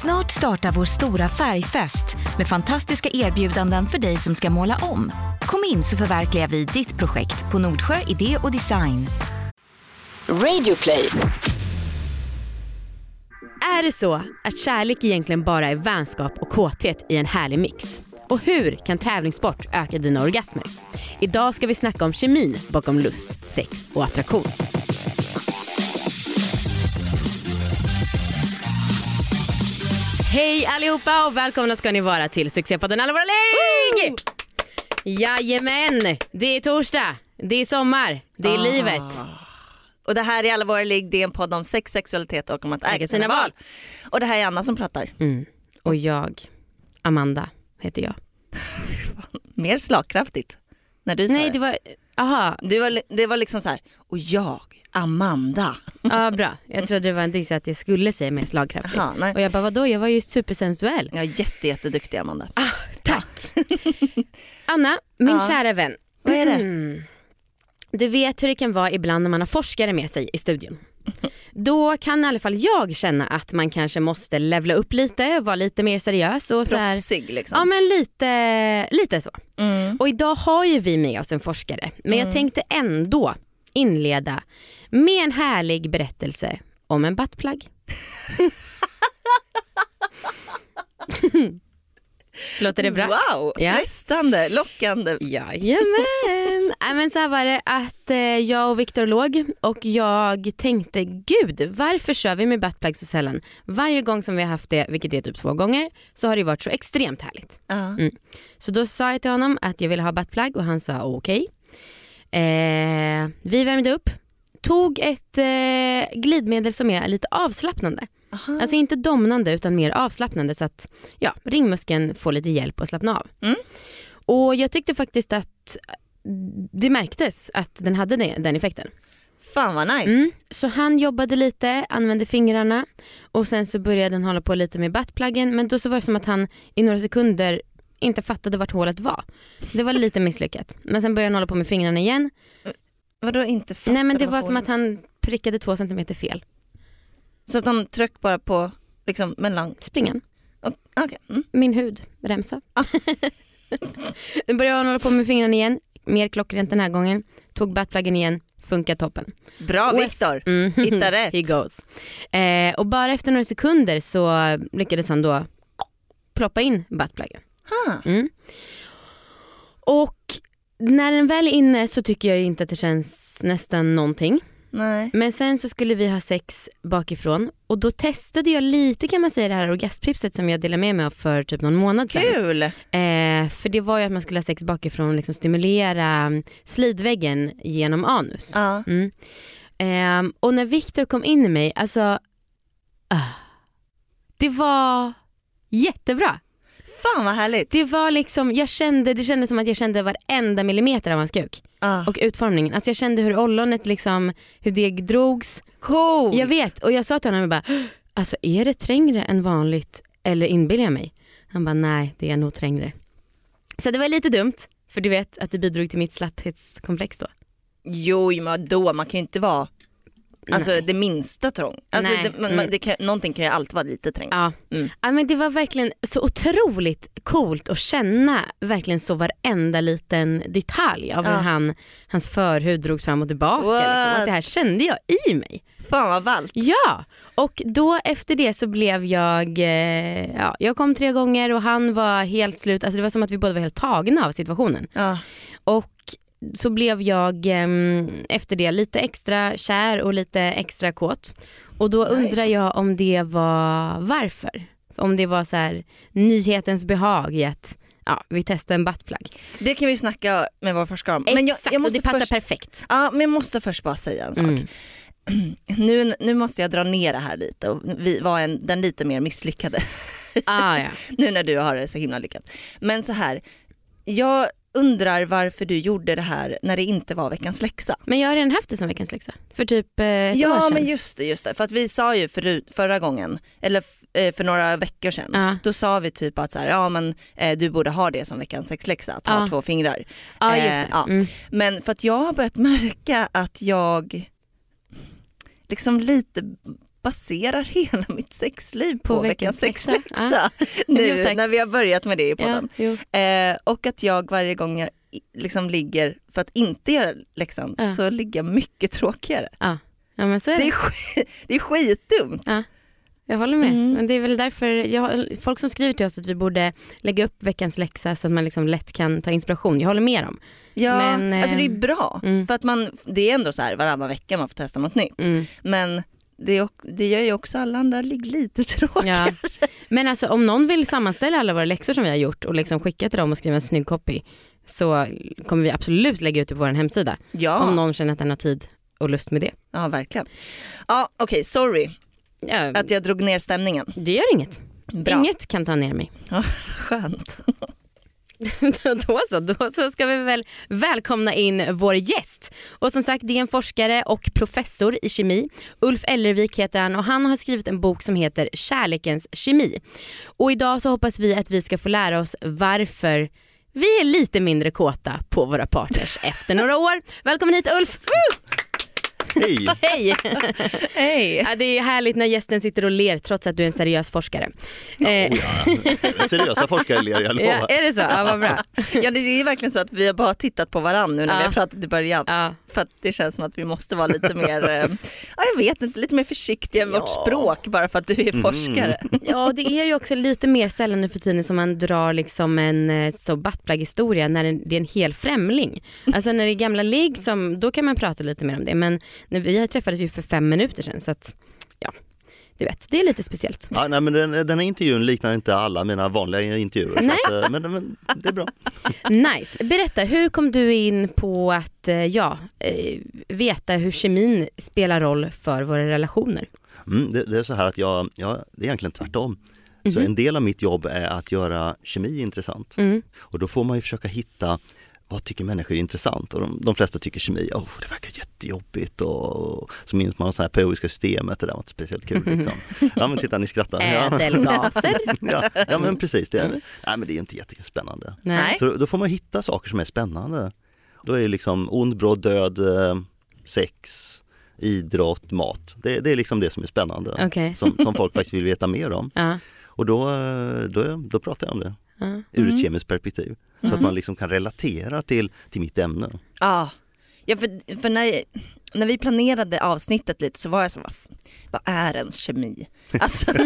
Snart startar vår stora färgfest med fantastiska erbjudanden för dig som ska måla om. Kom in så förverkligar vi ditt projekt på Nordsjö Idé och Design. Radioplay. Är det så att kärlek egentligen bara är vänskap och kåthet i en härlig mix? Och hur kan tävlingssport öka dina orgasmer? Idag ska vi snacka om kemin bakom lust, sex och attraktion. Hej allihopa och välkomna ska ni vara till succépodden Alla våra ligg! Jajamän, det är torsdag, det är sommar, det är livet. Och det här är Alla våra ligg, det är en podd om sex, sexualitet och om att äga sina val. Och det här är Anna som pratar. Mm. Och jag, Amanda heter jag. Mer slagkraftigt när du sa Nej det. var, aha, Du var, det var liksom så här, och jag, Amanda. ja bra. Jag trodde det var en diss att jag skulle säga mer slagkraftigt. Aha, nej. Och jag bara vadå, jag var ju supersensuell. Jag är jätte, jätteduktig Amanda. Ah, tack. Anna, min Ja. kära vän. Vad är det? Mm. Du vet hur det kan vara ibland när man har forskare med sig i studion. Då kan i alla fall jag känna att man kanske måste levla upp lite, vara lite mer seriös och så här, Proffsig liksom. Ja men lite, lite så. Mm. Och idag har ju vi med oss en forskare men jag tänkte ändå inleda med en härlig berättelse om en buttplug. Låter det bra? Wow, Ja. frestande, lockande. Jajamän! Nej, men så var det att eh, jag och Viktor låg och jag tänkte gud varför kör vi med buttplug så sällan? Varje gång som vi har haft det, vilket är typ två gånger, så har det varit så extremt härligt. Ja. Så då sa jag till honom att jag ville ha buttplug och han sa okej. Eh, vi värmde upp, tog ett eh, glidmedel som är lite avslappnande. Aha. Alltså inte domnande utan mer avslappnande så att ja, ringmuskeln får lite hjälp att slappna av. Mm. Och jag tyckte faktiskt att det märktes att den hade den effekten. Fan vad nice. Mm. Så han jobbade lite, använde fingrarna och sen så började han hålla på lite med buttpluggen men då så var det som att han i några sekunder inte fattade vart hålet var. Det var lite misslyckat. Men sen började han hålla på med fingrarna igen. Vadå inte fattade Nej men det var som att han prickade två centimeter fel. Så att han tryck bara på liksom mellan... Springan. och- Okej. Mm. Min hud, remsa. Då började han hålla på med fingrarna igen, mer klockrent den här gången. Tog buttpluggen igen, funkar toppen. Bra Och Viktor. Mm. Hitta rätt. He goes. Eh, och bara efter några sekunder så lyckades han då ploppa in buttpluggen. Mm. Och när den väl är inne så tycker jag inte att det känns nästan någonting. Nej. Men sen så skulle vi ha sex bakifrån och då testade jag lite kan man säga det här orgasmtipset som jag delade med mig av för typ någon månad sedan. Kul. Eh, för det var ju att man skulle ha sex bakifrån och liksom stimulera slidväggen genom anus. Ja. Mm. Ehm, och när Viktor kom in i mig, alltså ah, det var jättebra. Fan vad härligt. Det var liksom, jag kände, det kändes som att jag kände varenda millimeter av hans kuk Ja. och utformningen. Alltså jag kände hur ollonet liksom, hur det drogs. Coolt. Jag vet och jag sa till honom, jag bara, alltså är det trängre än vanligt eller inbillar jag mig? Han bara, nej det är nog trängre. Så det var lite dumt, för du vet att det bidrog till mitt slapphetskomplex då. Jo men då man kan ju inte vara Alltså Nej. det minsta trång. Alltså Nej. det, man, Mm. det kan, någonting kan ju alltid vara lite trängt. Ja. Mm. ja men det var verkligen så otroligt coolt att känna verkligen så varenda liten detalj av Ja. hur han, hans förhud drogs fram och tillbaka. Liksom. Att det här kände jag i mig. Fan vad ballt. Ja, och då efter det så blev jag, eh, ja, jag kom tre gånger och han var helt slut, alltså det var som att vi båda var helt tagna av situationen. Ja. Och så blev jag ehm, efter det lite extra kär och lite extra kåt. Och då Nice. undrar jag om det var varför. Om det var så här nyhetens behag i att ja, vi testar en buttplug. Det kan vi snacka med vår forskare om. Exakt, och det passar först, perfekt. ja, men jag måste först bara säga en sak. Mm. Nu, nu måste jag dra ner det här lite och vi var en, den lite mer misslyckade. Ah, ja. nu när du har det så himla lyckat. Men så här, jag undrar varför du gjorde det här när det inte var veckans läxa. Men jag har redan haft det som veckans läxa. För typ eh, ett år Ja sedan. men just det, just det. För att vi sa ju för, förra gången, eller eh, för några veckor sedan, Ja. då sa vi typ att så här, ja men eh, du borde ha det som veckans sexläxa, att ha Ja. två fingrar. Ja just Eh, det. ja. Mm. Men för att jag har börjat märka att jag liksom lite baserar hela mitt sexliv på, På veckans sexläxa läxa. nu Jo, när vi har börjat med det i Ja, podden. jo. Eh, och att jag varje gång jag liksom ligger för att inte göra läxan Ja. så ligger jag mycket tråkigare. ja men så är det. Det är, sk- det är skitdumt. Ja. Jag håller med. Mm. Men det är väl därför, jag, folk som skriver till oss att vi borde lägga upp veckans läxa så att man liksom lätt kan ta inspiration. Jag håller med dem. Ja, Men, eh, alltså det är bra. mm. För att man, det är ändå så här varannan vecka man får testa något nytt. Mm. Men det, det gör ju också alla andra ligg lite tråkigare. Ja. Men alltså om någon vill sammanställa alla våra läxor som vi har gjort och liksom skicka till dem och skriva en snygg copy så kommer vi absolut lägga ut det på vår hemsida. Ja, Om någon känner att den har tid och lust med det. ja verkligen. Ja okej, sorry Ja, att jag drog ner stämningen. det gör inget. Bra. Inget kan ta ner mig. Skönt. då så, då så ska vi väl välkomna in vår gäst. Och som sagt det är en forskare och professor i kemi. Ulf Ellervik heter han och han har skrivit en bok som heter Kärlekens kemi. Och idag så hoppas vi att vi ska få lära oss varför vi är lite mindre kåta på våra partners efter några år. Välkommen hit Ulf! Hej! Hej! Hej. Ja, det är härligt när gästen sitter och ler trots att du är en seriös forskare. Eh, Oh, ja. Seriösa forskare ler, jag ja, lovar. är det så? Ja, vad bra. Ja det är ju verkligen så att vi har bara tittat på varandra nu när Ja. vi har pratat i början. Ja. För att det känns som att vi måste vara lite mer, eh, ja jag vet inte, lite mer försiktiga med vårt Ja. språk bara för att du är forskare. Ja det är ju också lite mer sällan nu för tiden som man drar liksom en eh, så buttplug-historia när det det är en hel främling. Alltså när det är gamla ligg som, då kan man prata lite mer om det men när vi träffades ju för fem minuter sedan så att ja, du vet det är lite speciellt. Ja, nej, men den, den här intervjun liknar inte alla mina vanliga intervjuer. Nej. Att, eh, men, men det är bra. Nice, berätta hur kom du in på att eh, ja, eh, veta hur kemin spelar roll för våra relationer? Mm, det, det är så här att jag, jag, det är egentligen tvärtom. Så en del av mitt jobb är att göra kemi intressant. Mm. Och då får man ju försöka hitta vad tycker människor är intressant? Och de, de flesta tycker kemi, oh, det verkar jättejobbigt och så minns man det här periodiska systemet, det där var inte speciellt kul liksom. Ja men titta ni skrattar. Ädelgaser? Ja, ja men precis, det är, nej, men det är inte jättespännande. Nej. Så då får man hitta saker som är spännande. Då är det liksom ond, bråd, död, eh, sex, idrott, mat. Det, det är liksom det som är spännande. Okej. Som, som folk faktiskt vill veta mer om. Ja. Och då, eh, då, då pratar jag om det Ja. ur ett kemiskt perspektiv. Så att man liksom kan relatera till, till mitt ämne. Ja, ja för, för när, när vi planerade avsnittet lite så var jag så vad, vad är ens kemi? Alltså,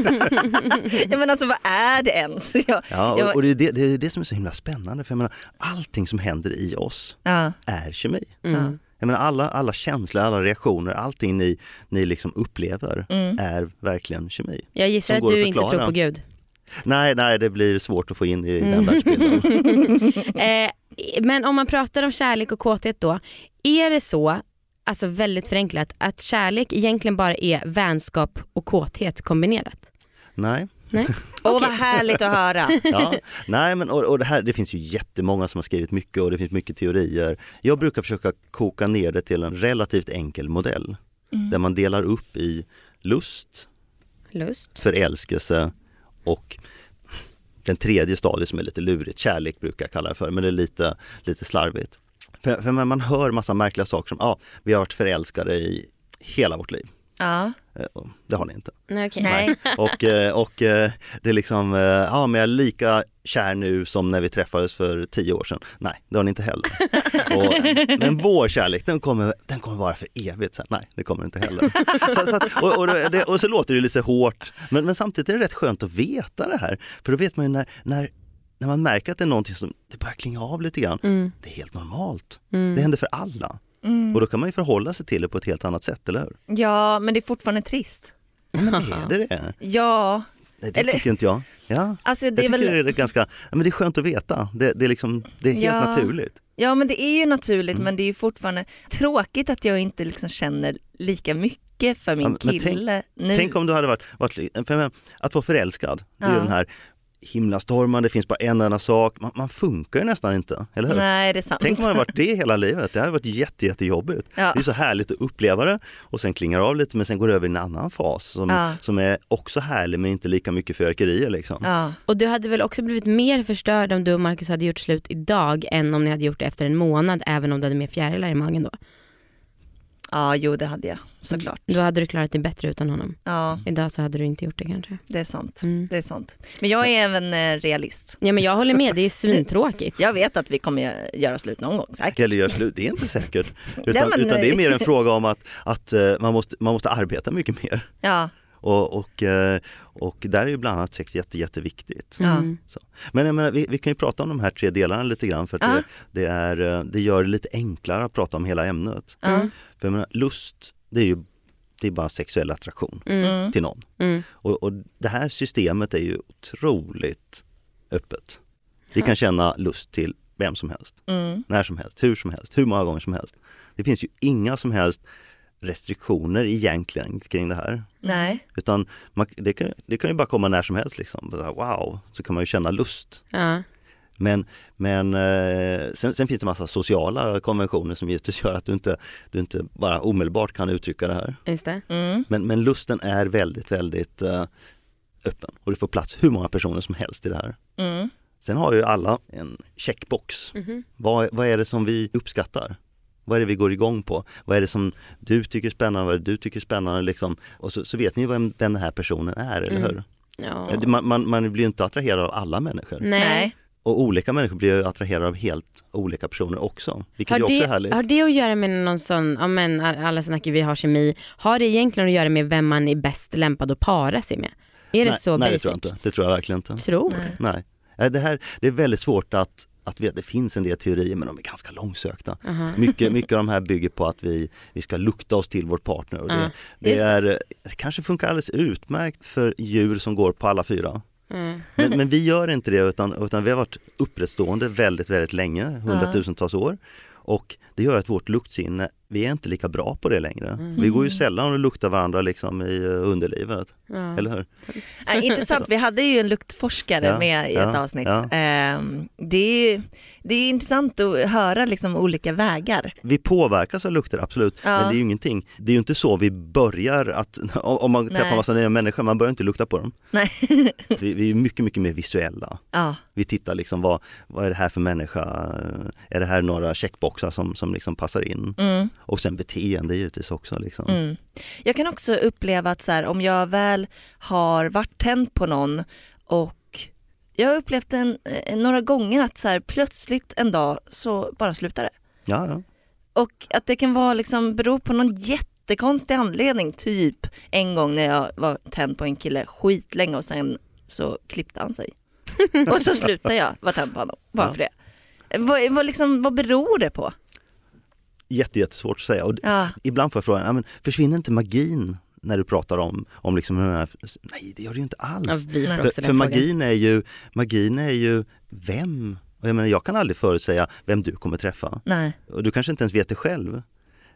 ja, men alltså vad är det ens? Jag, Ja, jag, och, och det, är det, det är det som är så himla spännande för jag menar, allting som händer i oss ja, är kemi. Mm. Jag menar, alla, alla känslor, alla reaktioner, allting ni, ni liksom upplever mm. är verkligen kemi. Jag gissar att du att inte tror på Gud. Nej, nej, det blir svårt att få in i Mm. den världsbilden. Eh, men om man pratar om kärlek och kåthet då, är det så, alltså väldigt förenklat, att kärlek egentligen bara är vänskap och kåthet kombinerat? Nej, Nej? Åh Okej. vad härligt att höra. ja, nej men och, och det här, det finns ju jättemånga som har skrivit mycket och det finns mycket teorier. Jag brukar försöka koka ner det till en relativt enkel modell. Där man delar upp i lust, Lust? förälskelse och den tredje stadiet som är lite lurigt, kärlek brukar jag kalla det för, men det är lite, lite slarvigt. För, för man hör massa märkliga saker som, ja, vi har varit förälskade i hela vårt liv. Ja, Eh, och Det har ni inte. Nej, okej. nej. Och, eh, och eh, det är liksom, ja men jag är lika kär nu som när vi träffades för tio år sedan. Nej, det har ni inte heller. Och, men vår kärlek, den kommer, den kommer vara för evigt. Så, här, nej, det kommer inte heller. Så, så att, och, och, det, och så låter det lite hårt, men, men samtidigt är det rätt skönt att veta det här. För då vet man ju när, när, när man märker att det är någonting som det börjar klinga av lite grann. Mm. Det är helt normalt. Mm. Det händer för alla. Mm. Och då kan man ju förhålla sig till det på ett helt annat sätt, eller hur? Ja men det är fortfarande trist. Men är det det? Ja, Nej, det Eller- tycker inte jag. Ja. alltså Jag det är tycker väl, det är ganska, men det är skönt att veta. Det, det, är, liksom, det är helt Ja. naturligt. ja men det är ju naturligt Mm. men det är ju fortfarande tråkigt att jag inte liksom känner lika mycket för min Ja, men tänk- kille nu. Tänk om du hade varit, varit jag att vara förälskad, det är Ja. den här himlastormen, det finns bara en enda sak, man, man funkar ju nästan inte, eller hur? Nej det är sant. Tänk om man hade varit det hela livet, det hade varit jätte, jättejobbigt. Ja. Det är så härligt att uppleva det och sen klingar av lite men sen går det över i en annan fas som, Ja. som är också härlig men inte lika mycket fyrverkerier liksom. Ja. Och du hade väl också blivit mer förstörd om du och Marcus hade gjort slut idag än om ni hade gjort det efter en månad även om du hade mer fjärilar i magen då? Ja, jo det hade jag såklart. Då hade du klarat dig bättre utan honom. Ja, Idag så hade du inte gjort det kanske. det är sant. Mm. Det är sant. Men jag är även eh, realist. Ja men jag håller med, det är svintråkigt. Jag vet att vi kommer göra slut någon gång säkert. Eller gör slut, det är inte säkert. Utan, men- utan det är mer en fråga om att, att eh, man, måste, man måste arbeta mycket mer. Ja, Och, och, eh, och där är ju bland annat sex jätte, jätteviktigt. Mm. Men jag menar, vi, vi kan ju prata om de här tre delarna lite grann för att Ja. det, det, är, eh, det gör det lite enklare att prata om hela ämnet. ja. För jag menar, lust, det är ju det är bara sexuell attraktion Mm. till någon. Mm. Och, och det här systemet är ju otroligt öppet. Vi kan känna lust till vem som helst, Mm. när som helst, hur som helst, hur många gånger som helst. Det finns ju inga som helst restriktioner egentligen kring det här. Nej. Utan man, det, kan, det kan ju bara komma när som helst liksom. Wow, så kan man ju känna lust. Ja. Men, men eh, sen, sen finns det massa sociala konventioner som givetvis gör att du inte, du inte bara omedelbart kan uttrycka det här. Just det. Mm. Men, men lusten är väldigt, väldigt eh, öppen och det får plats hur många personer som helst i det här. Mm. Sen har ju alla en checkbox. Mhm. Vad, vad är det som vi uppskattar? Vad är det vi går igång på? Vad är det som du tycker är spännande? Vad är det du tycker är spännande? Liksom? Och så, så vet ni vem den här personen är, eller Mm. hur? Ja. Det- Man, man, man blir ju inte attraherad av alla människor. Nej. Nej. Och olika människor blir ju attraherade av helt olika personer också. Vilket Har ju också det, är härligt. har det att göra med någon sån, ja men alla snackar vi har kemi, har det egentligen att göra med vem man är bäst lämpad att para sig med? Är det nej, så nej, basic? det tror jag inte. Det tror jag verkligen inte. Tror? Nej. Nej. Nej, Det, här, det är väldigt svårt att, att veta. Det finns en del teorier men de är ganska långsökta. Aha. Mycket, mycket av de här bygger på att vi, vi ska lukta oss till vår partner. Och det, Ja, det, är, det kanske funkar alldeles utmärkt för djur som går på alla fyra. Mm. Men, men vi gör inte det utan, utan vi har varit upprättstående väldigt, väldigt länge, hundratusentals år. Och det gör att vårt luktsinne, vi är inte lika bra på det längre. Mm. Vi går ju sällan och luktar varandra liksom i eh, underlivet, Ja. eller hur? Nej, intressant, vi hade ju en luktforskare Ja, med i ett ja, avsnitt. ja. Ehm, det, är, ju- det är intressant att höra liksom olika vägar. Vi påverkas av lukter, absolut. Ja. Men det är ju ingenting, det är ju inte så vi börjar att, om man träffar Nej. massa nya människor, man börjar inte lukta på dem. Nej. Vi, vi är mycket, mycket mer visuella. Vi tittar liksom, vad, vad är det här för människa? Är det här några checkboxar som, som liksom passar in? mm, Och sen beteende givetvis också. Liksom. mm. Jag kan också uppleva att så här, om jag väl har varit tänd på någon och jag har upplevt en, eh, några gånger att så här, plötsligt en dag så bara slutar det. Ja, ja. Och att det kan vara liksom, bero på någon jättekonstig anledning, typ en gång när jag var tänd på en kille skitlänge och sen så klippte han sig. och så slutade jag vara tänd på honom, bara Ja. för det. Vad, vad, liksom, vad beror det på? Jätte, jättesvårt att säga. Och Ja, ibland får jag frågan, ja, men försvinner inte magin när du pratar om, om liksom hur den här, nej det gör det ju inte alls. Ja, För, för magin är ju, magin är ju vem? Och jag menar jag kan aldrig förutsäga vem du kommer träffa. nej. Och du kanske inte ens vet det själv.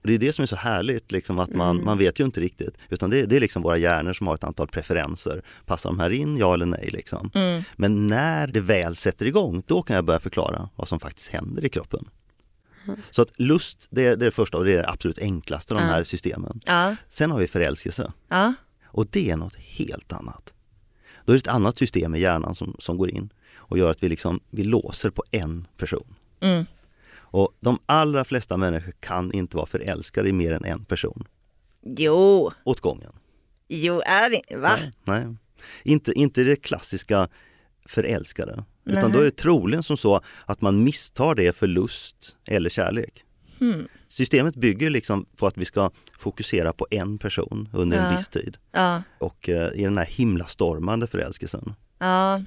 Och det är det som är så härligt, liksom, att man, Mm. man vet ju inte riktigt. Utan det, det är liksom våra hjärnor som har ett antal preferenser. Passar de här in, ja eller nej? Liksom. Mm. Men när det väl sätter igång, då kan jag börja förklara vad som faktiskt händer i kroppen. Så att lust, det är det, är det första och det är det absolut enklaste av de här systemen. Sen har vi förälskelse och det är något helt annat. Då är det ett annat system i hjärnan som, som går in och gör att vi, liksom, vi låser på en person. mm. Och de allra flesta människor kan inte vara förälskade i mer än en person Jo, åt gången. jo är det, va? Nej, nej. Inte, inte det klassiska förälskade. Utan Nej. då är det troligen som så att man misstar det för lust eller kärlek. Hmm. Systemet bygger liksom på att vi ska fokusera på en person under en Ja. viss tid. Ja, Och eh, i den här himlastormande förälskelsen. ja.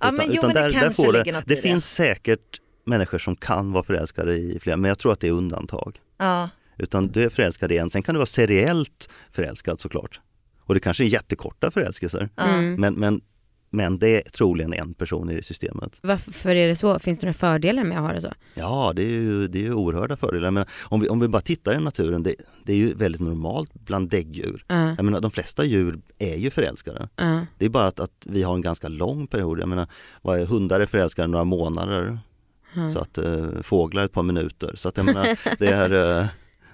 Ja men jo men det kanske får det, det det. finns säkert människor som kan vara förälskade i flera, men jag tror att det är undantag. Ja, Utan du är förälskad i en, sen kan du vara seriellt förälskad såklart. Och det kanske är jättekorta förälskelser. Mm. Men, men, men det är troligen en person i det systemet. Varför är det så? Finns det några fördelar med att ha det så? Ja, det är ju, det är ju oerhörda fördelar. Men om vi, om vi bara tittar i naturen, det, det är ju väldigt normalt bland däggdjur. Ja, Jag menar, de flesta djur är ju förälskade. ja. Det är bara att, att vi har en ganska lång period. Jag menar, vad är, hundar är förälskade några månader. Ja. Så att eh, fåglar ett par minuter. Så att jag menar, det, är, eh,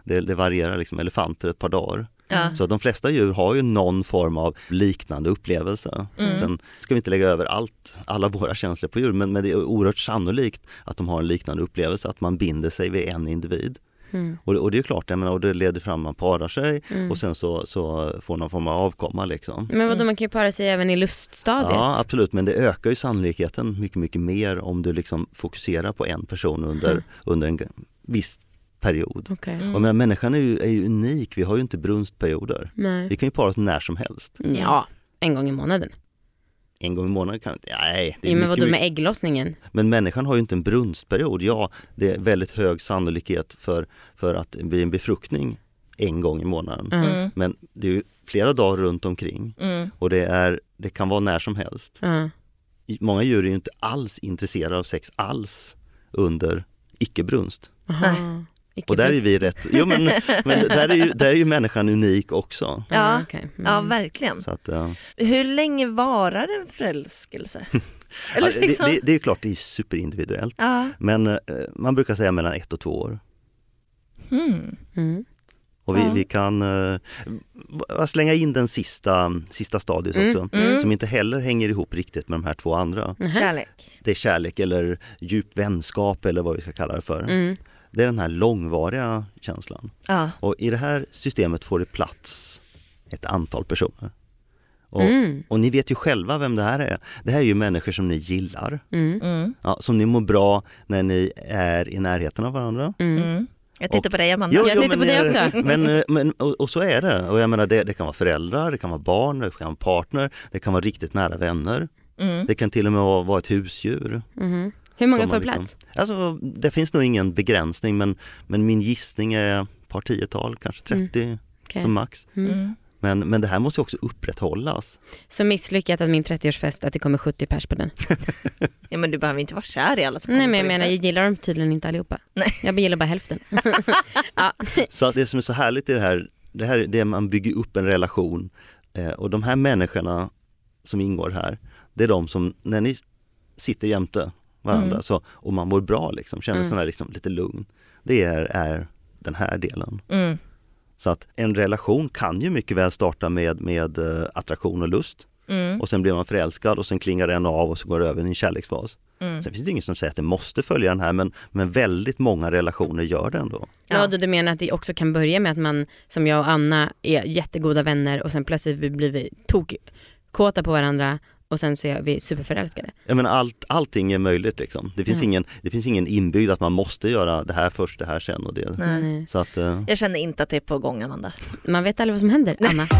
det, det varierar liksom. Elefanter ett par dagar. Ja. Så att de flesta djur har ju någon form av liknande upplevelse. Mm. Sen ska vi inte lägga över allt, alla våra känslor på djur men, men det är oerhört sannolikt att de har en liknande upplevelse, att man binder sig vid en individ. Mm. Och, och det är klart, jag menar, och det leder fram man parar sig Mm. och sen så, så får någon form av avkomma liksom. Men vadå man kan ju para sig även i luststadiet. Ja absolut men det ökar ju sannolikheten mycket mycket mer om du liksom fokuserar på en person under, Mm. under en viss period. Okej. Mm. Och menar, människan är ju, är ju unik, vi har ju inte brunstperioder. Nej. Vi kan ju para oss när som helst. Ja, en gång i månaden. En gång i månaden kan inte, nej. Det är Ja, men mycket, vadå med ägglossningen? men människan har ju inte en brunstperiod. Ja, det är väldigt hög sannolikhet för, för att det blir en befruktning en gång i månaden. Ja. Mm. Men det är ju flera dagar runt omkring Mm. och det, är, det kan vara när som helst. Ja. Många djur är ju inte alls intresserade av sex alls under icke-brunst. Och där är vi rätt, jo men, men där, är ju, där är ju människan unik också. Ja, Ja. okej. Mm. Ja, verkligen. Så att, ja. Hur länge varar en förälskelse? Eller Ja, det, liksom... det, det är klart, det är superindividuellt. Ja. Men eh, man brukar säga mellan ett och två år. Mm. Mm. Och vi, Ja. vi kan v- slänga in den sista, sista stadiet Mm, också, mm. som inte heller hänger ihop riktigt med de här två andra. Kärlek. Det är kärlek eller djup vänskap eller vad vi ska kalla det för. Det är den här långvariga känslan. Ja. Och i det här systemet får det plats ett antal personer. Och, Mm. och ni vet ju själva vem det här är. Det här är ju människor som ni gillar, Mm. Mm. ja, som ni mår bra när ni är i närheten av varandra. Mm. Mm. Jag tittar Och- på dig Amanda. Jo, Jag tittar på eh, också. Men, eh, men, och, och så är det. Och jag menar det, det kan vara föräldrar, det kan vara barn, det kan vara partner, det kan vara riktigt nära vänner. Mm. Det kan till och med vara, vara ett husdjur. Hur många får liksom- plats? Alltså det finns nog ingen begränsning men, men min gissning är ett par tiotal, kanske 30 Okej. som max. Mm. Mm. Men, men det här måste ju också upprätthållas. Så misslyckat att min 30-årsfest att det kommer 70 pers på den. Ja men du behöver inte vara kär i alla som Nej men jag menar jag fest. gillar dem tydligen inte allihopa. Nej. Jag gillar bara hälften. ja. Så att det som är så härligt i det här, det här det är man bygger upp en relation eh, och de här människorna som ingår här, det är de som när ni sitter jämte varandra Mm. så, och man mår bra liksom, känner Mm. sån här liksom, lite lugn. Det är, är den här delen. Mm. Så att en relation kan ju mycket väl starta med, med eh, attraktion och lust Mm. och sen blir man förälskad och sen klingar den av och så går det över i en kärleksfas. Mm. Sen finns det ingen som säger att det måste följa den här men, men väldigt många relationer gör det ändå. Ja, du, du menar att det också kan börja med att man som jag och Anna är jättegoda vänner och sen plötsligt blir vi tokkåta på varandra och sen så är vi superförälskade. Jag menar allt, allting är möjligt liksom. Det finns, Ja. ingen, det finns ingen inbyggd att man måste göra det här först, det här sen och det. Nej. Så att, eh, Jag känner inte att det är på gång Amanda. Man vet aldrig vad som händer, Anna.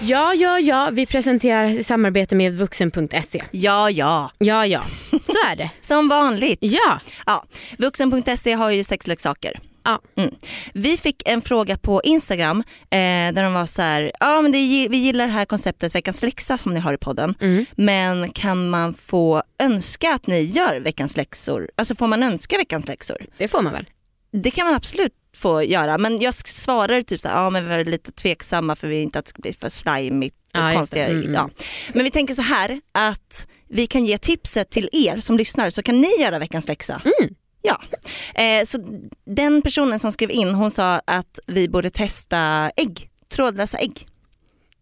Ja, ja, ja, vi presenterar i samarbete med vuxen.se. Ja, ja. Ja, ja, så är det. Som vanligt. Ja, Ja, Vuxen.se har ju sexleksaker. Ja. Mm. Vi fick en fråga på Instagram eh, där de var så här, ja men det, vi gillar det här konceptet veckans läxa som ni har i podden. mm. Men kan man få önska att ni gör veckans läxor? Alltså får man önska veckans läxor? det får man väl. Det kan man absolut få göra men jag svarar typ så här, ja men vi är lite tveksamma för vi vill inte att det ska bli för slimigt och Ja, konstiga. Mm, mm. Ja. Men vi tänker så här att vi kan ge tipset till er som lyssnar så kan ni göra veckans läxa. Mm. Ja, eh, så den personen som skrev in hon sa att vi borde testa ägg, trådlösa ägg.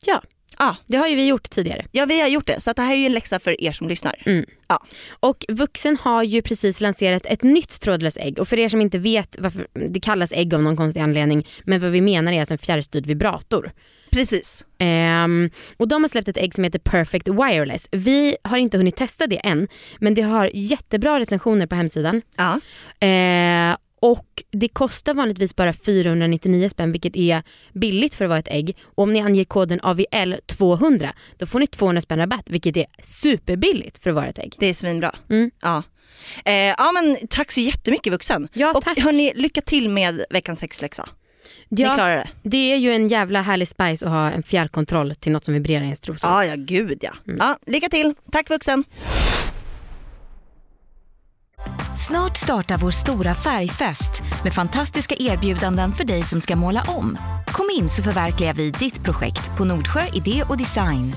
Ja. Ja. Det har ju vi gjort tidigare. Ja vi har gjort det så att det här är ju en läxa för er som lyssnar. Och Vuxen har ju precis lanserat ett nytt trådlöst ägg och för er som inte vet varför det kallas ägg av någon konstig anledning men vad vi menar är alltså en fjärrstyrd vibrator. Precis. Ehm, och de har släppt ett ägg som heter Perfect Wireless. Vi har inte hunnit testa det än men det har jättebra recensioner på hemsidan. Ja. Eh, och det kostar vanligtvis bara 499 spänn vilket är billigt för att vara ett ägg. Och om ni anger koden AVL200 då får ni 200 spänn rabatt vilket är superbilligt för att vara ett ägg. Det är svinbra. Mm. Ja. Eh, ja men tack så jättemycket vuxen. Ja, och tack. hörni, lycka till med veckans sexläxa. Ni Ja, klarar det. det är ju en jävla härlig spice att ha en fjärrkontroll till något som vibrerar i ens trosor. Ja, ja gud ja. Mm. ja. Lycka till, tack vuxen. Snart startar vår stora färgfest med fantastiska erbjudanden för dig som ska måla om. Kom in så förverkligar vi ditt projekt på Nordsjö Idé och Design.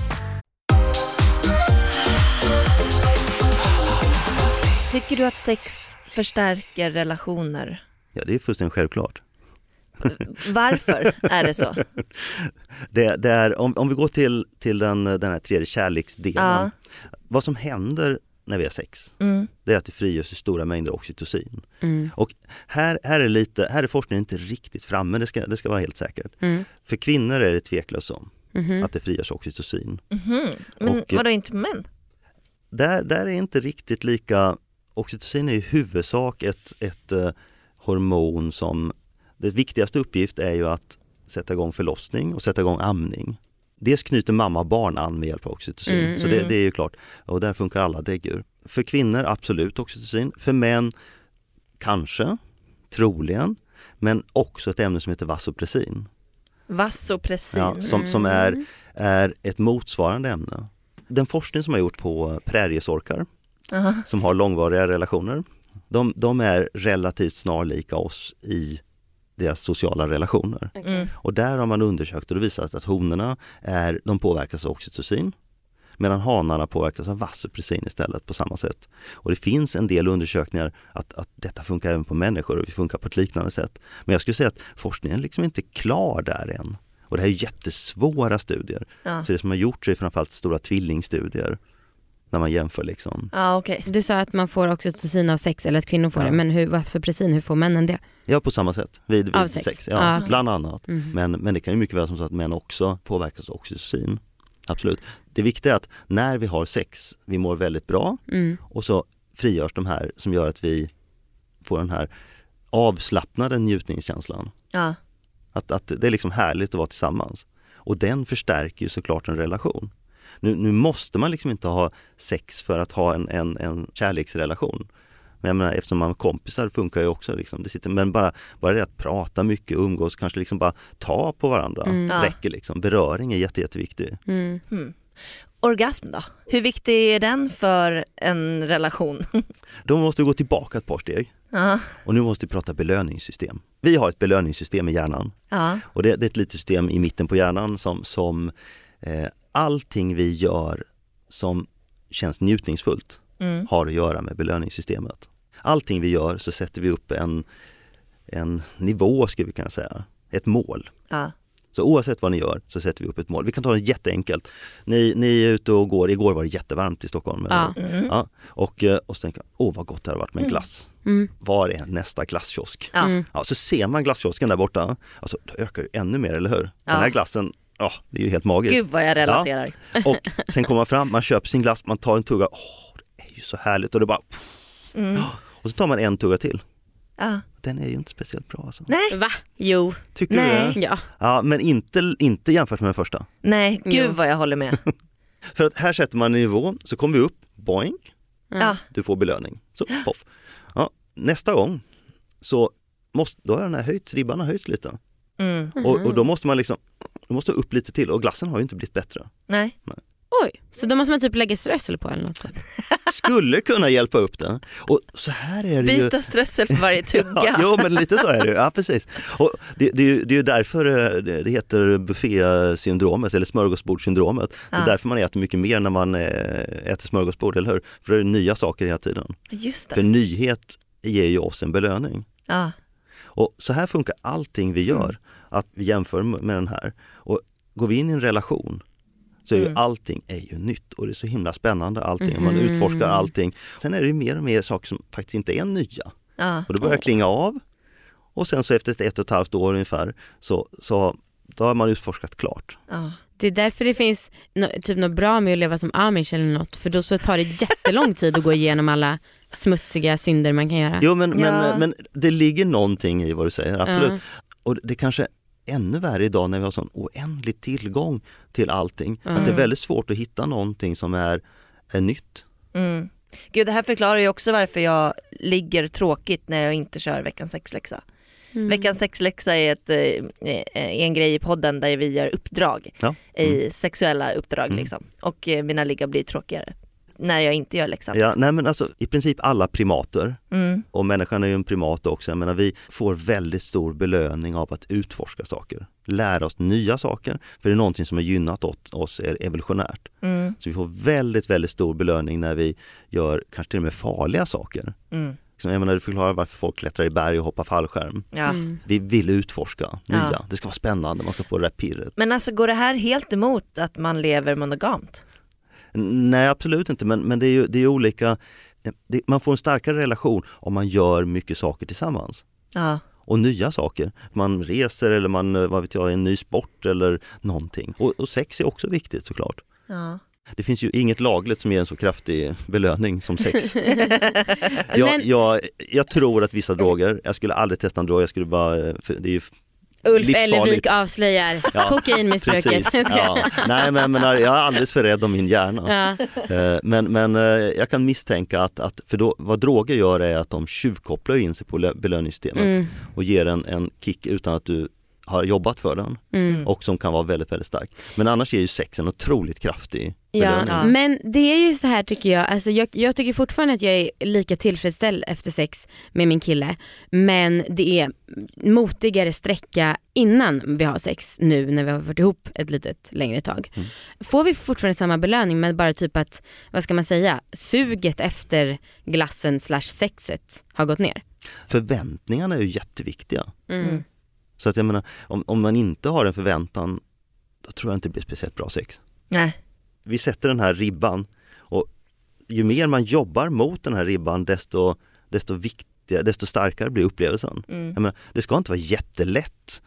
Tycker du att sex förstärker relationer? ja, det är fullständigt självklart. Varför är det så? Det, det är, om, om vi går till, till den, den här tredje kärleksdelen. Ja. Vad som händer när vi har sex, Mm. det är att det frigörs stora mängder oxytocin. Mm. Här, här, är lite, här är forskningen inte riktigt framme, det ska, det ska vara helt säkert. Mm. För kvinnor är det tveklöst så Mhm. att det frigörs oxytocin. Mhm. Men Och- vadå inte män? Där, där är inte riktigt lika, oxytocin är i huvudsak ett, ett eh, hormon som, det viktigaste uppgift är ju att sätta igång förlossning och sätta igång amning. Dels knyter mamma och barn an med hjälp av oxytocin, Mm, så det, mm. det är ju klart. Och där funkar alla däggdjur. För kvinnor absolut oxytocin, för män kanske, troligen, men också ett ämne som heter vasopressin. Vasopressin. Ja, som, som är, är ett motsvarande ämne. Den forskning som har gjorts på präriesorkar som har långvariga relationer, de, de är relativt snarlika oss i deras sociala relationer. Mm. Och där har man undersökt och det visat att honorna är, de påverkas av oxytocin medan hanarna påverkas av vasopressin istället på samma sätt. Och det finns en del undersökningar att, att detta funkar även på människor och vi funkar på ett liknande sätt. Men jag skulle säga att forskningen är liksom inte klar där än. Och det här är jättesvåra studier. Ja. Så det som har gjorts är framförallt stora tvillingstudier när man jämför liksom. Ja okej. Du sa att man får oxytocin av sex eller att kvinnor får Ja. det, men hur, vasopressin, hur får männen det? Ja på samma sätt, vid, vid Av sex. sex? Ja, Ah. bland annat. Mm. Men, men det kan ju mycket väl som så att män också påverkas av oxytocin. Absolut. Det viktiga är att när vi har sex, vi mår väldigt bra Mm. och så frigörs de här som gör att vi får den här avslappnade njutningskänslan. Ja. Att, att det är liksom härligt att vara tillsammans. Och den förstärker ju såklart en relation. Nu, nu måste man liksom inte ha sex för att ha en, en, en kärleksrelation. Men jag menar, eftersom man är kompisar funkar ju också. Liksom. Det sitter, men bara, bara det att prata mycket, umgås, kanske liksom bara ta på varandra Mm. Räcker. Liksom. Beröring är jätte, jätteviktig. Mm. Hmm. Orgasm då? Hur viktig är den för en relation? Då måste vi gå tillbaka ett par steg. Och nu måste vi prata belöningssystem. Vi har ett belöningssystem i hjärnan. Ja. Och det, det är ett litet system i mitten på hjärnan som, som eh, allting vi gör som känns njutningsfullt Mm. har att göra med belöningssystemet. Allting vi gör så sätter vi upp en, en nivå skulle vi kunna säga, ett mål. Ja. Så oavsett vad ni gör så sätter vi upp ett mål. Vi kan ta det jätteenkelt. Ni, ni är ute och går, igår var det jättevarmt i Stockholm. Ja. Mm. Ja, och, eh, och så tänker jag, åh vad gott det hade varit med en glass. Mm. Var är nästa glasskiosk? Ja. Mm. Så ser man glasskiosken där borta, alltså, då ökar det ännu mer, eller hur? Den här glassen, ja, det är ju helt magiskt. Gud vad jag relaterar. Och sen kommer man fram, man köper sin glass, man tar en tugga, åh, det är ju så härligt och det bara, Mm. och så tar man en tugga till. Ja. Den är ju inte speciellt bra alltså. Nej, Va? Jo. Tycker Nej. du det? Ja. Ja, men inte, inte jämfört med den första. nej, gud Jo. vad jag håller med. För att här sätter man en nivå, så kommer vi upp, boink, Ja. du får belöning. Så, poff. Ja, nästa gång så måste, då har den här höjts, ribban har höjts lite. Mm. Och, och då måste man liksom, då måste upp lite till och glassen har ju inte blivit bättre. Nej. Oj, så då måste man typ lägga strössel på eller något sånt? Skulle kunna hjälpa upp det. Och så här är det ju. Byta strössel för varje tugga. Ja, jo men lite så är det ju. ja precis. Och det, det, är ju- det är ju därför eh, det heter buffésyndromet eller smörgåsbordssyndromet. Det är Ja. därför man äter mycket mer när man eh, äter smörgåsbord, eller hur? För det är nya saker hela tiden. Just För det. nyhet ger ju oss en belöning. Ja. Och så här funkar allting vi gör, att vi jämför med den här. Och går vi in i en relation så är ju Mm. allting är ju nytt och det är så himla spännande allting. Man Mhm. utforskar allting. Sen är det ju mer och mer saker som faktiskt inte är nya. Ja. Och det börjar klinga av. Och sen så efter ett, ett och ett halvt år ungefär så, så då har man utforskat klart. Ja. Det är därför det finns no, typ något bra med att leva som amish eller något, för då så tar det jättelång tid att gå igenom alla smutsiga synder man kan göra. Jo men, Ja. men, men det ligger någonting i vad du säger, absolut. Ja. Och det kanske ännu värre idag när vi har sån oändlig tillgång till allting. Att det är Mm. väldigt svårt att hitta någonting som är, är nytt. Mm. Gud det här förklarar ju också varför jag ligger tråkigt när jag inte kör veckans sexläxa. Mm. Veckans sexläxa är ett, eh, eh, en grej i podden där vi gör uppdrag, Ja. i sexuella uppdrag Mm. liksom. Och eh, mina liggar blir tråkigare när jag inte gör läxan. Ja, nej men alltså i princip alla primater, Mm. och människan är ju en primat också, jag menar vi får väldigt stor belöning av att utforska saker. Lära oss nya saker, för det är någonting som har gynnat åt oss evolutionärt. Mm. Så vi får väldigt, väldigt stor belöning när vi gör kanske till och med farliga saker. Mm. Liksom, Jag menar, du förklarar varför folk klättrar i berg och hoppar fallskärm. Ja. Mm. Vi vill utforska nya, Ja. det ska vara spännande, man ska få det där pirret. Men alltså går det här helt emot att man lever monogamt? Nej absolut inte men, men det är ju det är olika, det, man får en starkare relation om man gör mycket saker tillsammans. Ja. Och nya saker. Man reser eller man, vad vet jag, en ny sport eller någonting. Och, och sex är också viktigt såklart. Ja. Det finns ju inget lagligt som ger en så kraftig belöning som sex. jag, Men- jag, jag tror att vissa droger, jag skulle aldrig testa en drog, jag skulle bara, det är Ulf. Ellervik avslöjar Ja, kokainmissbruket. Ja. Nej men, men jag är alldeles för rädd om min hjärna. Ja. Eh, Men, men eh, jag kan misstänka att, att för då, vad droger gör är att de tjuvkopplar in sig på lö- belöningssystemet Mm, och ger en, en kick utan att du har jobbat för den mm. och som kan vara väldigt, väldigt stark. Men annars är ju sex en otroligt kraftig Ja, men det är ju så här tycker jag, alltså jag, jag tycker fortfarande att jag är lika tillfredsställd efter sex med min kille men det är motigare sträcka innan vi har sex nu när vi har varit ihop ett litet längre tag. Mm. Får vi fortfarande samma belöning men bara typ att, vad ska man säga, suget efter glassen slash sexet har gått ner. Förväntningarna är ju jätteviktiga. Mm. Mm. Så att jag menar, om, om man inte har en förväntan, då tror jag inte det blir speciellt bra sex. Nej. Vi sätter den här ribban och ju mer man jobbar mot den här ribban desto, desto viktigare, desto starkare blir upplevelsen. Mm. Jag menar, det ska inte vara jättelätt.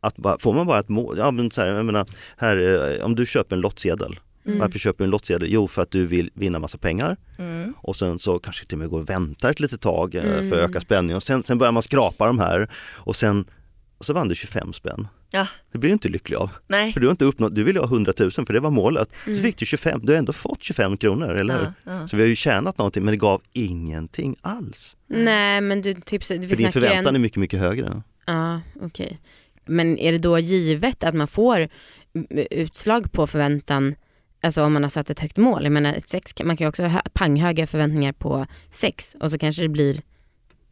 Att bara, får man bara ett mål, ja, men så här, jag menar, här, eh, om du köper en lottsedel, Mm. varför köper du en lottsedel? Jo för att du vill vinna massa pengar Mm. och sen så kanske till och med går och väntar ett litet tag Mm. för att öka spänningen och sen, sen börjar man skrapa de här och sen och så vann du 25 spänn. Ja. Det blir du inte lycklig av. Nej. För du har inte uppnått, du ville ha 100 000 för det var målet. Mm. Så fick du 25, du har ändå fått 25 kronor, eller hur? Ja, ja. Så vi har ju tjänat någonting men det gav ingenting alls. Nej men du, typ, så- vi För din förväntan en... är mycket, mycket högre. Ja, okej. Men är det då givet att man får mm, utslag på förväntan, alltså om man har satt ett högt mål? Jag menar, ett sex, man kan ju också ha panghöga förväntningar på sex och så kanske det blir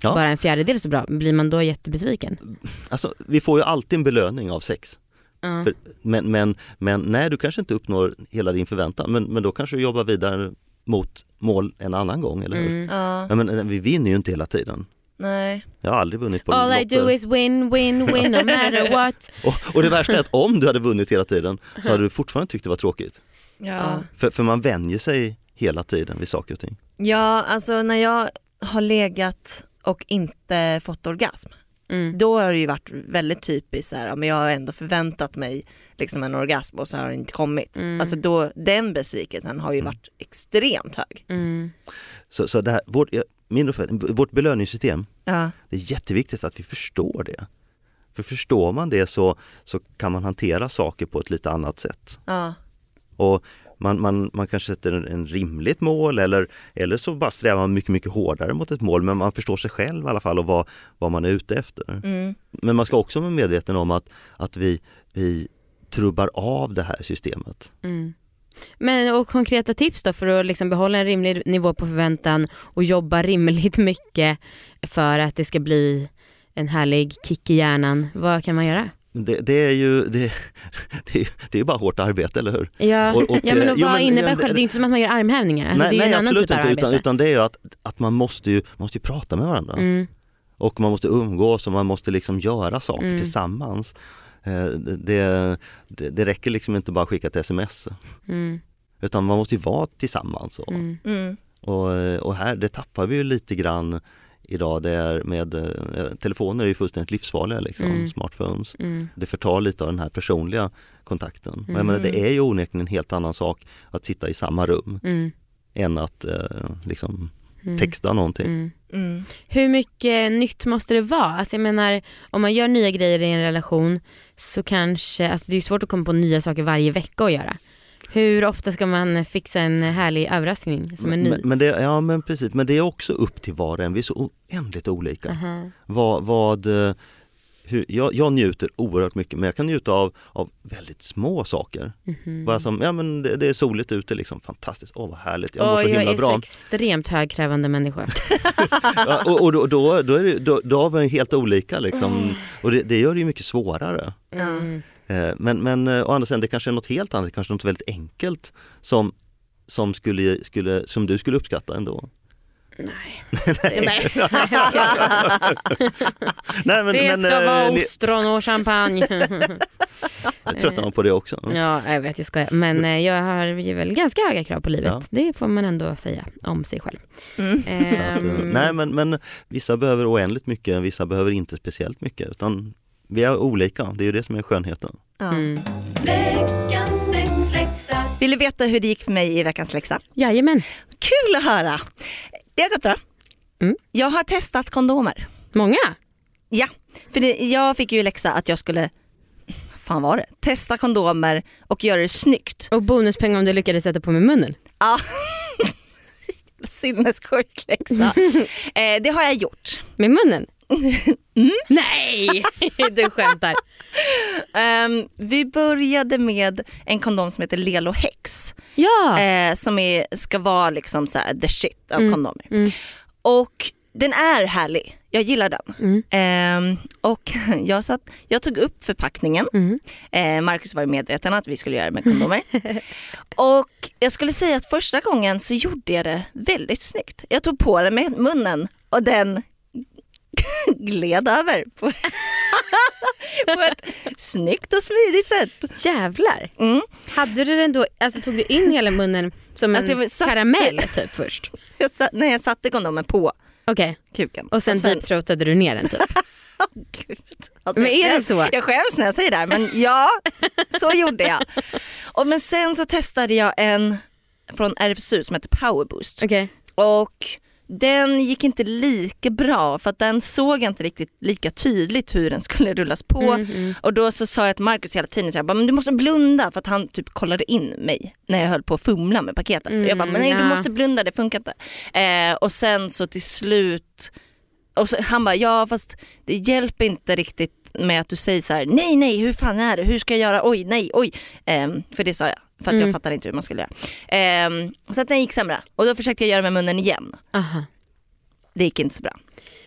Ja. bara en fjärdedel så bra. Blir man då jättebesviken? Alltså vi får ju alltid en belöning av sex. Ja. För, men, men, men nej, du kanske inte uppnår hela din förväntan men, men då kanske du jobbar vidare mot mål en annan gång, eller hur? Mm. Ja. Ja, men, eh, vi vinner ju inte hela tiden. Nej. Jag har aldrig vunnit på All I lotter. do is win, win, win no matter what. och, och det värsta är att om du hade vunnit hela tiden så hade du fortfarande tyckt det var tråkigt. Ja. För, för man vänjer sig hela tiden vid saker och ting. ja, alltså när jag har legat och inte fått orgasm, Mm. då har det ju varit väldigt typiskt så här, men jag har ändå förväntat mig liksom en orgasm och så har det inte kommit. Mm. Alltså då, den besvikelsen har ju varit extremt hög. Mm. Så, så det här, vårt, ja, min uppfattning, vårt belöningssystem, Ja. det är jätteviktigt att vi förstår det. För förstår man det så, så kan man hantera saker på ett lite annat sätt. Ja. Och man, man, man kanske sätter en, en rimligt mål eller, eller så bara strävar man mycket, mycket hårdare mot ett mål men man förstår sig själv i alla fall och vad, vad man är ute efter. Mm. Men man ska också vara medveten om att, att vi, vi trubbar av det här systemet. Mm. Men och konkreta tips då för att liksom behålla en rimlig nivå på förväntan och jobba rimligt mycket för att det ska bli en härlig kick i hjärnan. Vad kan man göra? Det, det är ju det, det, är, det är ju bara hårt arbete, eller hur? Ja, Och- och, ja men eh, och jo, vad men- innebär själv? Det är inte som att man gör armhävningar. Alltså, nej, det är nej en annan absolut typ av arbete. utan, utan det är ju att, att man måste ju, måste ju prata med varandra. Mm, Och man måste umgås och man måste liksom göra saker Mm. tillsammans. Eh, Det, det, det, räcker liksom inte bara att skicka ett sms. mm, Utan man måste ju vara tillsammans. Och, mm, Mm. och, och här, det tappar vi ju lite grann idag. Det är med, eh, telefoner är ju fullständigt livsfarliga liksom, Mm. smartphones. mm, Det förtar lite av den här personliga kontakten. Och jag menar, Mm. det är ju onekligen en helt annan sak att sitta i samma rum mm, än att eh, liksom mm, texta någonting. mm. Mm. Hur mycket nytt måste det vara? Alltså jag menar, om man gör nya grejer i en relation så kanske, alltså det är svårt att komma på nya saker varje vecka att göra. Hur ofta ska man fixa en härlig överraskning som är ny? Men, men det, ja men precis, men det är också upp till var och en. Vi är så oändligt olika. Aha. Vad, vad, eh, hur, jag, jag njuter oerhört mycket men jag kan njuta av, av väldigt små saker. Mhm. Bara som, ja men det, det är soligt ute liksom, fantastiskt, åh vad härligt, jag mår Oj, så jag himla är bra. så extremt högkrävande människa. Ja, och och då, då, då, är det, då, då har vi helt olika liksom. Mm. Och det, det gör det ju mycket svårare. Mm. Eh, Men, men eh, å andra sidan, det kanske är något helt annat, kanske något väldigt enkelt som, som, skulle, skulle, som du skulle uppskatta ändå. Nej. Nej. skojar. Nej, men, Det men, ska eh, vara ni- ostron och champagne. Jag tröttnar man på det också. ja, jag vet, jag skojar. Men jag har ju väl ganska höga krav på livet. Ja. Det får man ändå säga om sig själv. Mm. Så att, Ehm, nej men, men vissa behöver oändligt mycket, vissa behöver inte speciellt mycket utan vi är olika, det är ju det som är skönheten. Ja. Mm. Vill du veta hur det gick för mig i veckans läxa? Jajamän, Kul att höra! Det har gått bra. Mm. Jag har testat kondomer. många. Ja, för det, jag fick ju läxa att jag skulle, vad fan var det? Testa kondomer och göra det snyggt. Och bonuspeng om du lyckades sätta på mig munnen. Ja. Sinnessjuk läxa. eh, det har jag gjort. Med munnen? Mm. Nej, du skämtar. Ehm, vi började med en kondom som heter Lelo Hex. Ja. Eh, som är, ska vara liksom så här the shit av Mm. kondomer. Mm. Och den är härlig, jag gillar den. Mm. Ehm, och jag, satt, jag tog upp förpackningen, Mm. eh, Marcus var ju medveten att vi skulle göra det med kondomer. och jag skulle säga att första gången så gjorde jag det väldigt snyggt. Jag tog på den med munnen och den gled över på, på ett snyggt och smidigt sätt. Jävlar. Mm. Hade du den då, alltså tog du in hela munnen som en Alltså, jag satte- karamell typ först? Jag sa, när jag satte kondomen på Okej, kuken. och sen deepthroatade du ner den typ? Gud. Alltså, Men är jag det så? Jag skäms när jag säger det här men ja, så gjorde jag. Och men sen så testade jag en från RFSU som heter Power Boost Okej. och den gick inte lika bra för att den såg inte riktigt lika tydligt hur den skulle rullas på. Mm, mm. Och då så sa jag till Markus hela tiden, jag bara, men du måste blunda för att han typ kollade in mig när jag höll på att fumla med paketet. och jag bara, men nej du Mm, måste blunda, det funkar inte. Eh, och sen så till slut, och så, han bara, ja fast det hjälper inte riktigt med att du säger så här: nej nej hur fan är det, hur ska jag göra, oj nej oj. Ehm, för det sa jag, för att Mm. jag fattade inte hur man skulle göra. Ehm, så att den gick sämre och då försökte jag göra med munnen igen. Aha. Det gick inte så bra.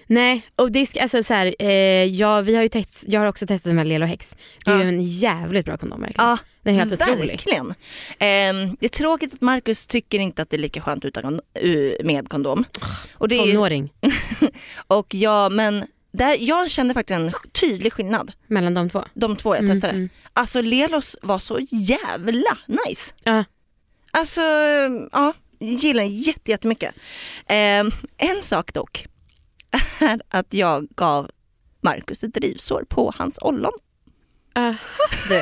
Nej, och det ska, alltså så här, eh, ja, vi har ju test, jag har också testat med Lelo Hex. Det är Ja. ju en jävligt bra kondom verkligen. Ja, Den är helt otrolig. verkligen. Ehm, det är tråkigt att Marcus tycker inte att det är lika skönt utan med kondom. Och, det är, Tonåring och ja, men där, jag kände faktiskt en tydlig skillnad, mellan de två. de två jag Mm, testade. mm. Alltså Lelos var så jävla nice. Ja. Alltså, ja, gillar den jätte- jättemycket. Ehm, en sak dock är att jag gav Marcus ett drivsår på hans ollon. Aha, du.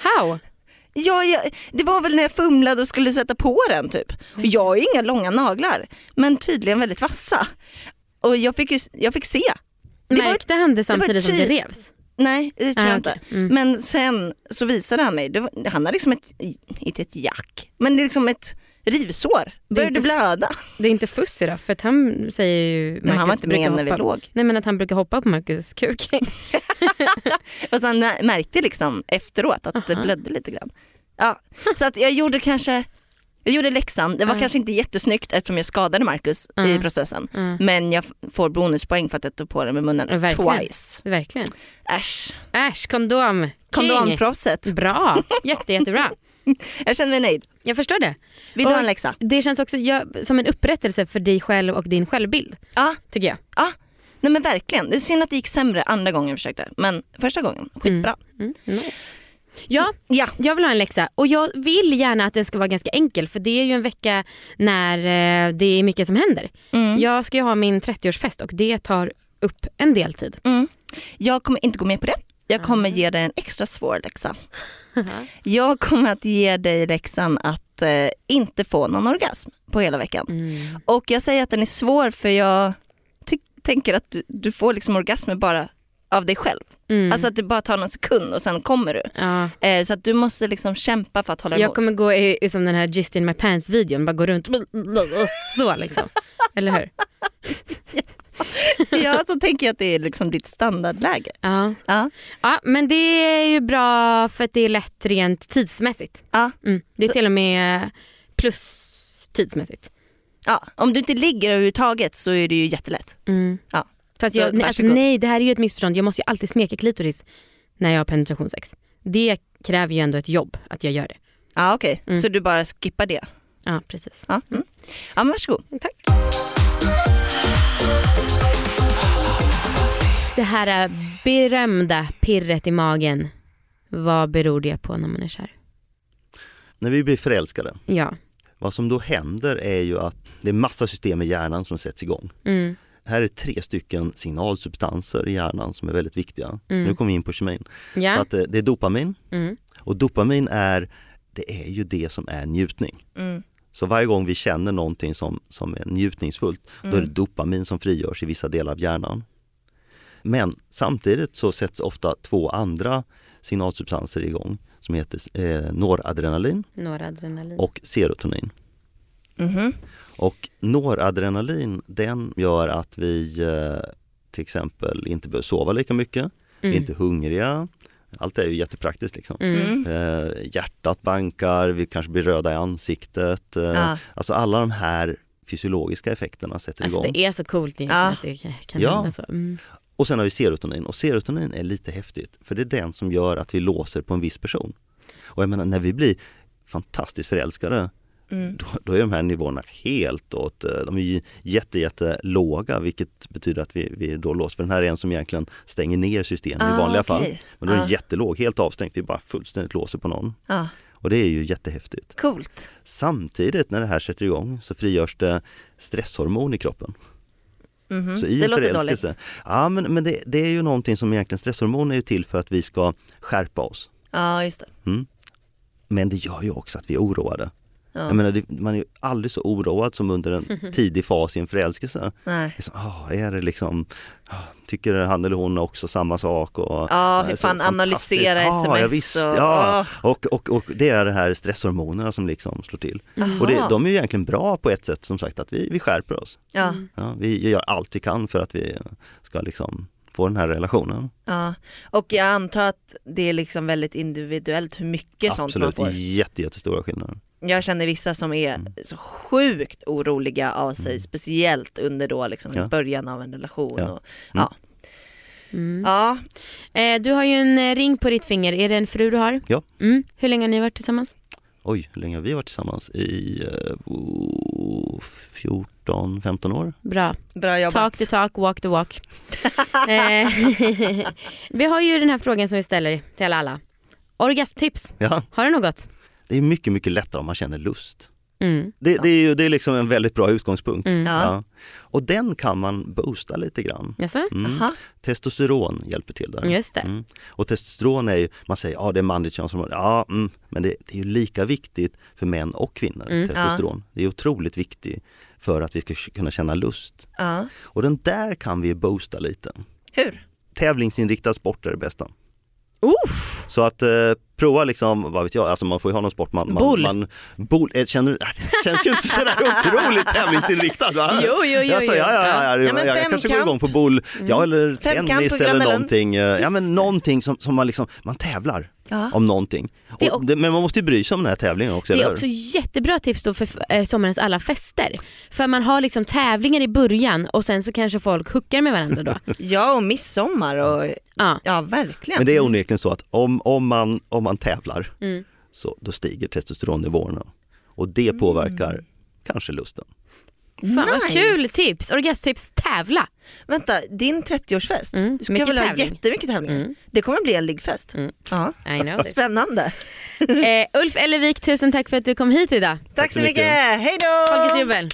How? Ja, jag, det var väl när jag fumlade och skulle sätta på den typ. Och jag har ju inga långa naglar, men tydligen väldigt vassa. Och jag fick, ju, jag fick se. Det var, Märkte han det samtidigt som det ty- revs? nej, det tror Ah, jag okej. inte. Mm. Men sen så visade han mig, det var, han har liksom ett, inte ett jack, men det är liksom ett rivsår. Började f- blöda. Det är inte fussy då? För att han säger ju... Men han var Marcus inte med när vi låg. Nej men att han brukar hoppa på Marcus kuk. Fast han märkte liksom efteråt att det Aha. blödde lite grann. Ja, så att jag gjorde kanske, jag gjorde läxan. Det var Ja. kanske inte jättesnyggt eftersom jag skadade Marcus i Ja. processen. Ja, Men jag får bonuspoäng för att jag tog på den med munnen Ja, verkligen. twice. verkligen. Äsch. Äsch, kondom. King. Kondomproffset. Bra, Jätte, jättebra. Jag känner mig nöjd. Jag förstår det. Vill du ha en läxa? Det känns också som en upprättelse för dig själv och din självbild. Ja. Tycker jag. ja. Nej men verkligen. Det är synd att det gick sämre andra gången jag försökte. Men första gången, skitbra. Mm, nice. Ja, Ja. jag vill ha en läxa och jag vill gärna att den ska vara ganska enkel för det är ju en vecka när eh, det är mycket som händer. Mm. Jag ska ju ha min 30-årsfest och det tar upp en del tid. Mm. Jag kommer inte gå med på det. Jag kommer ge dig en extra svår läxa. Jag kommer att ge dig läxan att eh, inte få någon orgasm på hela veckan. Mm. Och jag säger att den är svår för jag tänker att du, du får liksom orgasmer bara av dig själv. Mm. Alltså att det bara tar någon sekund och sen kommer du. ja. Eh, så att du måste liksom kämpa för att hålla Jag emot. kommer gå i, som den här Gist in my pants videon, bara gå runt så liksom. Eller hur? ja, så tänker jag att det är liksom ditt standardläge. Ja. Ja. ja, men det är ju bra för att det är lätt rent tidsmässigt. Ja. Mm. Det är Så- till och med plus tidsmässigt. Ja, om du inte ligger överhuvudtaget så är det ju jättelätt. Mm. Ja. För att jag, nej, alltså, nej, det här är ju ett missförstånd. Jag måste ju alltid smeka klitoris när jag har penetrationssex. Det kräver ju ändå ett jobb att jag gör det. Ja ah, okej, okay. mm. så du bara skippar det? Ja precis. Ah, mm. ja men varsågod. Mm, tack. Det här eh, berömda pirret i magen, vad beror det på när man är kär? När vi blir förälskade, ja. vad som då händer är ju att det är massa system i hjärnan som sätts igång. Mm. Här är tre stycken signalsubstanser i hjärnan som är väldigt viktiga. Mm. Nu kommer vi in på kemin. Så Ja. att det, det är dopamin Mm. och dopamin är, det är ju det som är njutning. Mm. Så varje gång vi känner någonting som, som är njutningsfullt, då är det Mm. dopamin som frigörs i vissa delar av hjärnan. Men samtidigt så sätts ofta två andra signalsubstanser igång som heter eh, noradrenalin Noradrenalin. och serotonin. Mhm. Och noradrenalin den gör att vi eh, till exempel inte behöver sova lika mycket, Mm. inte hungriga. Allt är ju jättepraktiskt liksom. Mm. Eh, hjärtat bankar, vi kanske blir röda i ansiktet. Eh, Ja. Alltså alla de här fysiologiska effekterna sätter Alltså igång. det är så coolt egentligen Ja. att det kan- kan Ja. hända så. Mm. Och sen har vi serotonin och serotonin är lite häftigt för det är den som gör att vi låser på en viss person. Och jag menar när vi blir fantastiskt förälskade Mm. då, då är de här nivåerna helt åt, eh, de är jätte, jätte låga vilket betyder att vi, vi då låser. För den här är en som egentligen stänger ner systemen i Ah, vanliga fall. okej. Men då är den Ah. jättelåg, helt avstängt, vi bara fullständigt låser på någon. Ja, Och det är ju jättehäftigt. coolt. Samtidigt när det här sätter igång så frigörs det stresshormon i kroppen. Mhm. Så i Det låter dåligt. ja men, men det, det är ju någonting som egentligen stresshormon är till för att vi ska skärpa oss. Ja, just det. Mm. Men det gör ju också att vi är oroade. Ja. Jag menar, det, man är ju aldrig så oroad som under en tidig fas i en förälskelse. Nej. Liksom, ah, är det liksom, ah, tycker han eller hon också samma sak? Och, Ja, eh, hur så fan analysera sms ja, visst, och- ja. Och, och, och det är det här stresshormonerna som liksom slår till. Och det, de är ju egentligen bra på ett sätt som sagt att vi, vi skärper oss. Ja, Ja, vi gör allt vi kan för att vi ska liksom få den här relationen. ja. Och jag antar att det är liksom väldigt individuellt hur mycket sånt man Absolut, får. jätte, jättestora skillnader. Jag känner vissa som är Mm. så sjukt oroliga av sig, speciellt under då liksom Ja. början av en relation. Ja. Och, ja. Mm. ja, Eh, du har ju en eh, ring på ditt finger, är det en fru du har? Ja. Mm. Hur länge har ni varit tillsammans? Oj, hur länge har vi varit tillsammans? I eh, oh, 14-15 år? Bra. bra jobbat. Talk the talk, walk the walk. eh, vi har ju den här frågan som vi ställer till alla. alla. Orgasmtips, Ja, har du något? Det är mycket, mycket lättare om man känner lust. Mm. Det, det är ju det är liksom en väldigt bra utgångspunkt. Mm. Ja. Och den kan man boosta lite grann. Jaså? Mm. Testosteron hjälper till där. Just det. Mm. Och testosteron är ju, man säger ja det är manligt könshormon, ja mm, men det, det är ju lika viktigt för män och kvinnor, Mm. testosteron. Det är otroligt viktigt för att vi ska kunna känna lust. Ja. Och den där kan vi boosta lite. Hur? Tävlingsinriktad sport är det bästa. Uff. Så att eh, prova liksom, vad vet jag, alltså man får ju ha någon sport man... man Boll. Man, boll eh, känner du, det känns ju inte sådär otroligt tävlingsinriktad va? Jo, jo, jo, Alltså, jo. ja, ja, ja, Ja, men jag kanske går igång på boll, ja eller tennis eller någonting. eh, Ja men någonting som, som man liksom, man tävlar Ja. om någonting. Och, det, men man måste ju bry sig om den här tävlingen också, Det eller är också jättebra tips då för eh, sommarens alla fester. För man har liksom tävlingar i början och sen så kanske folk hookar med varandra då. Ja, och midsommar och Ja. ja, verkligen. Men det är onekligen så att om, om, man, om man tävlar Mm. så då stiger testosteronnivåerna och det påverkar kanske lusten. Fan vad Nice. kul tips! Orgasmtips, tävla! Vänta, din 30-årsfest, Mm, du ska mycket väl ha tävling. jättemycket tävlingar? Mm. Det kommer bli en liggfest. Mm. Ja. I know this. Spännande. eh, Ulf Ellevik, tusen tack för att du kom hit idag. Tack så så mycket, mycket. hej då! Folkets jubel.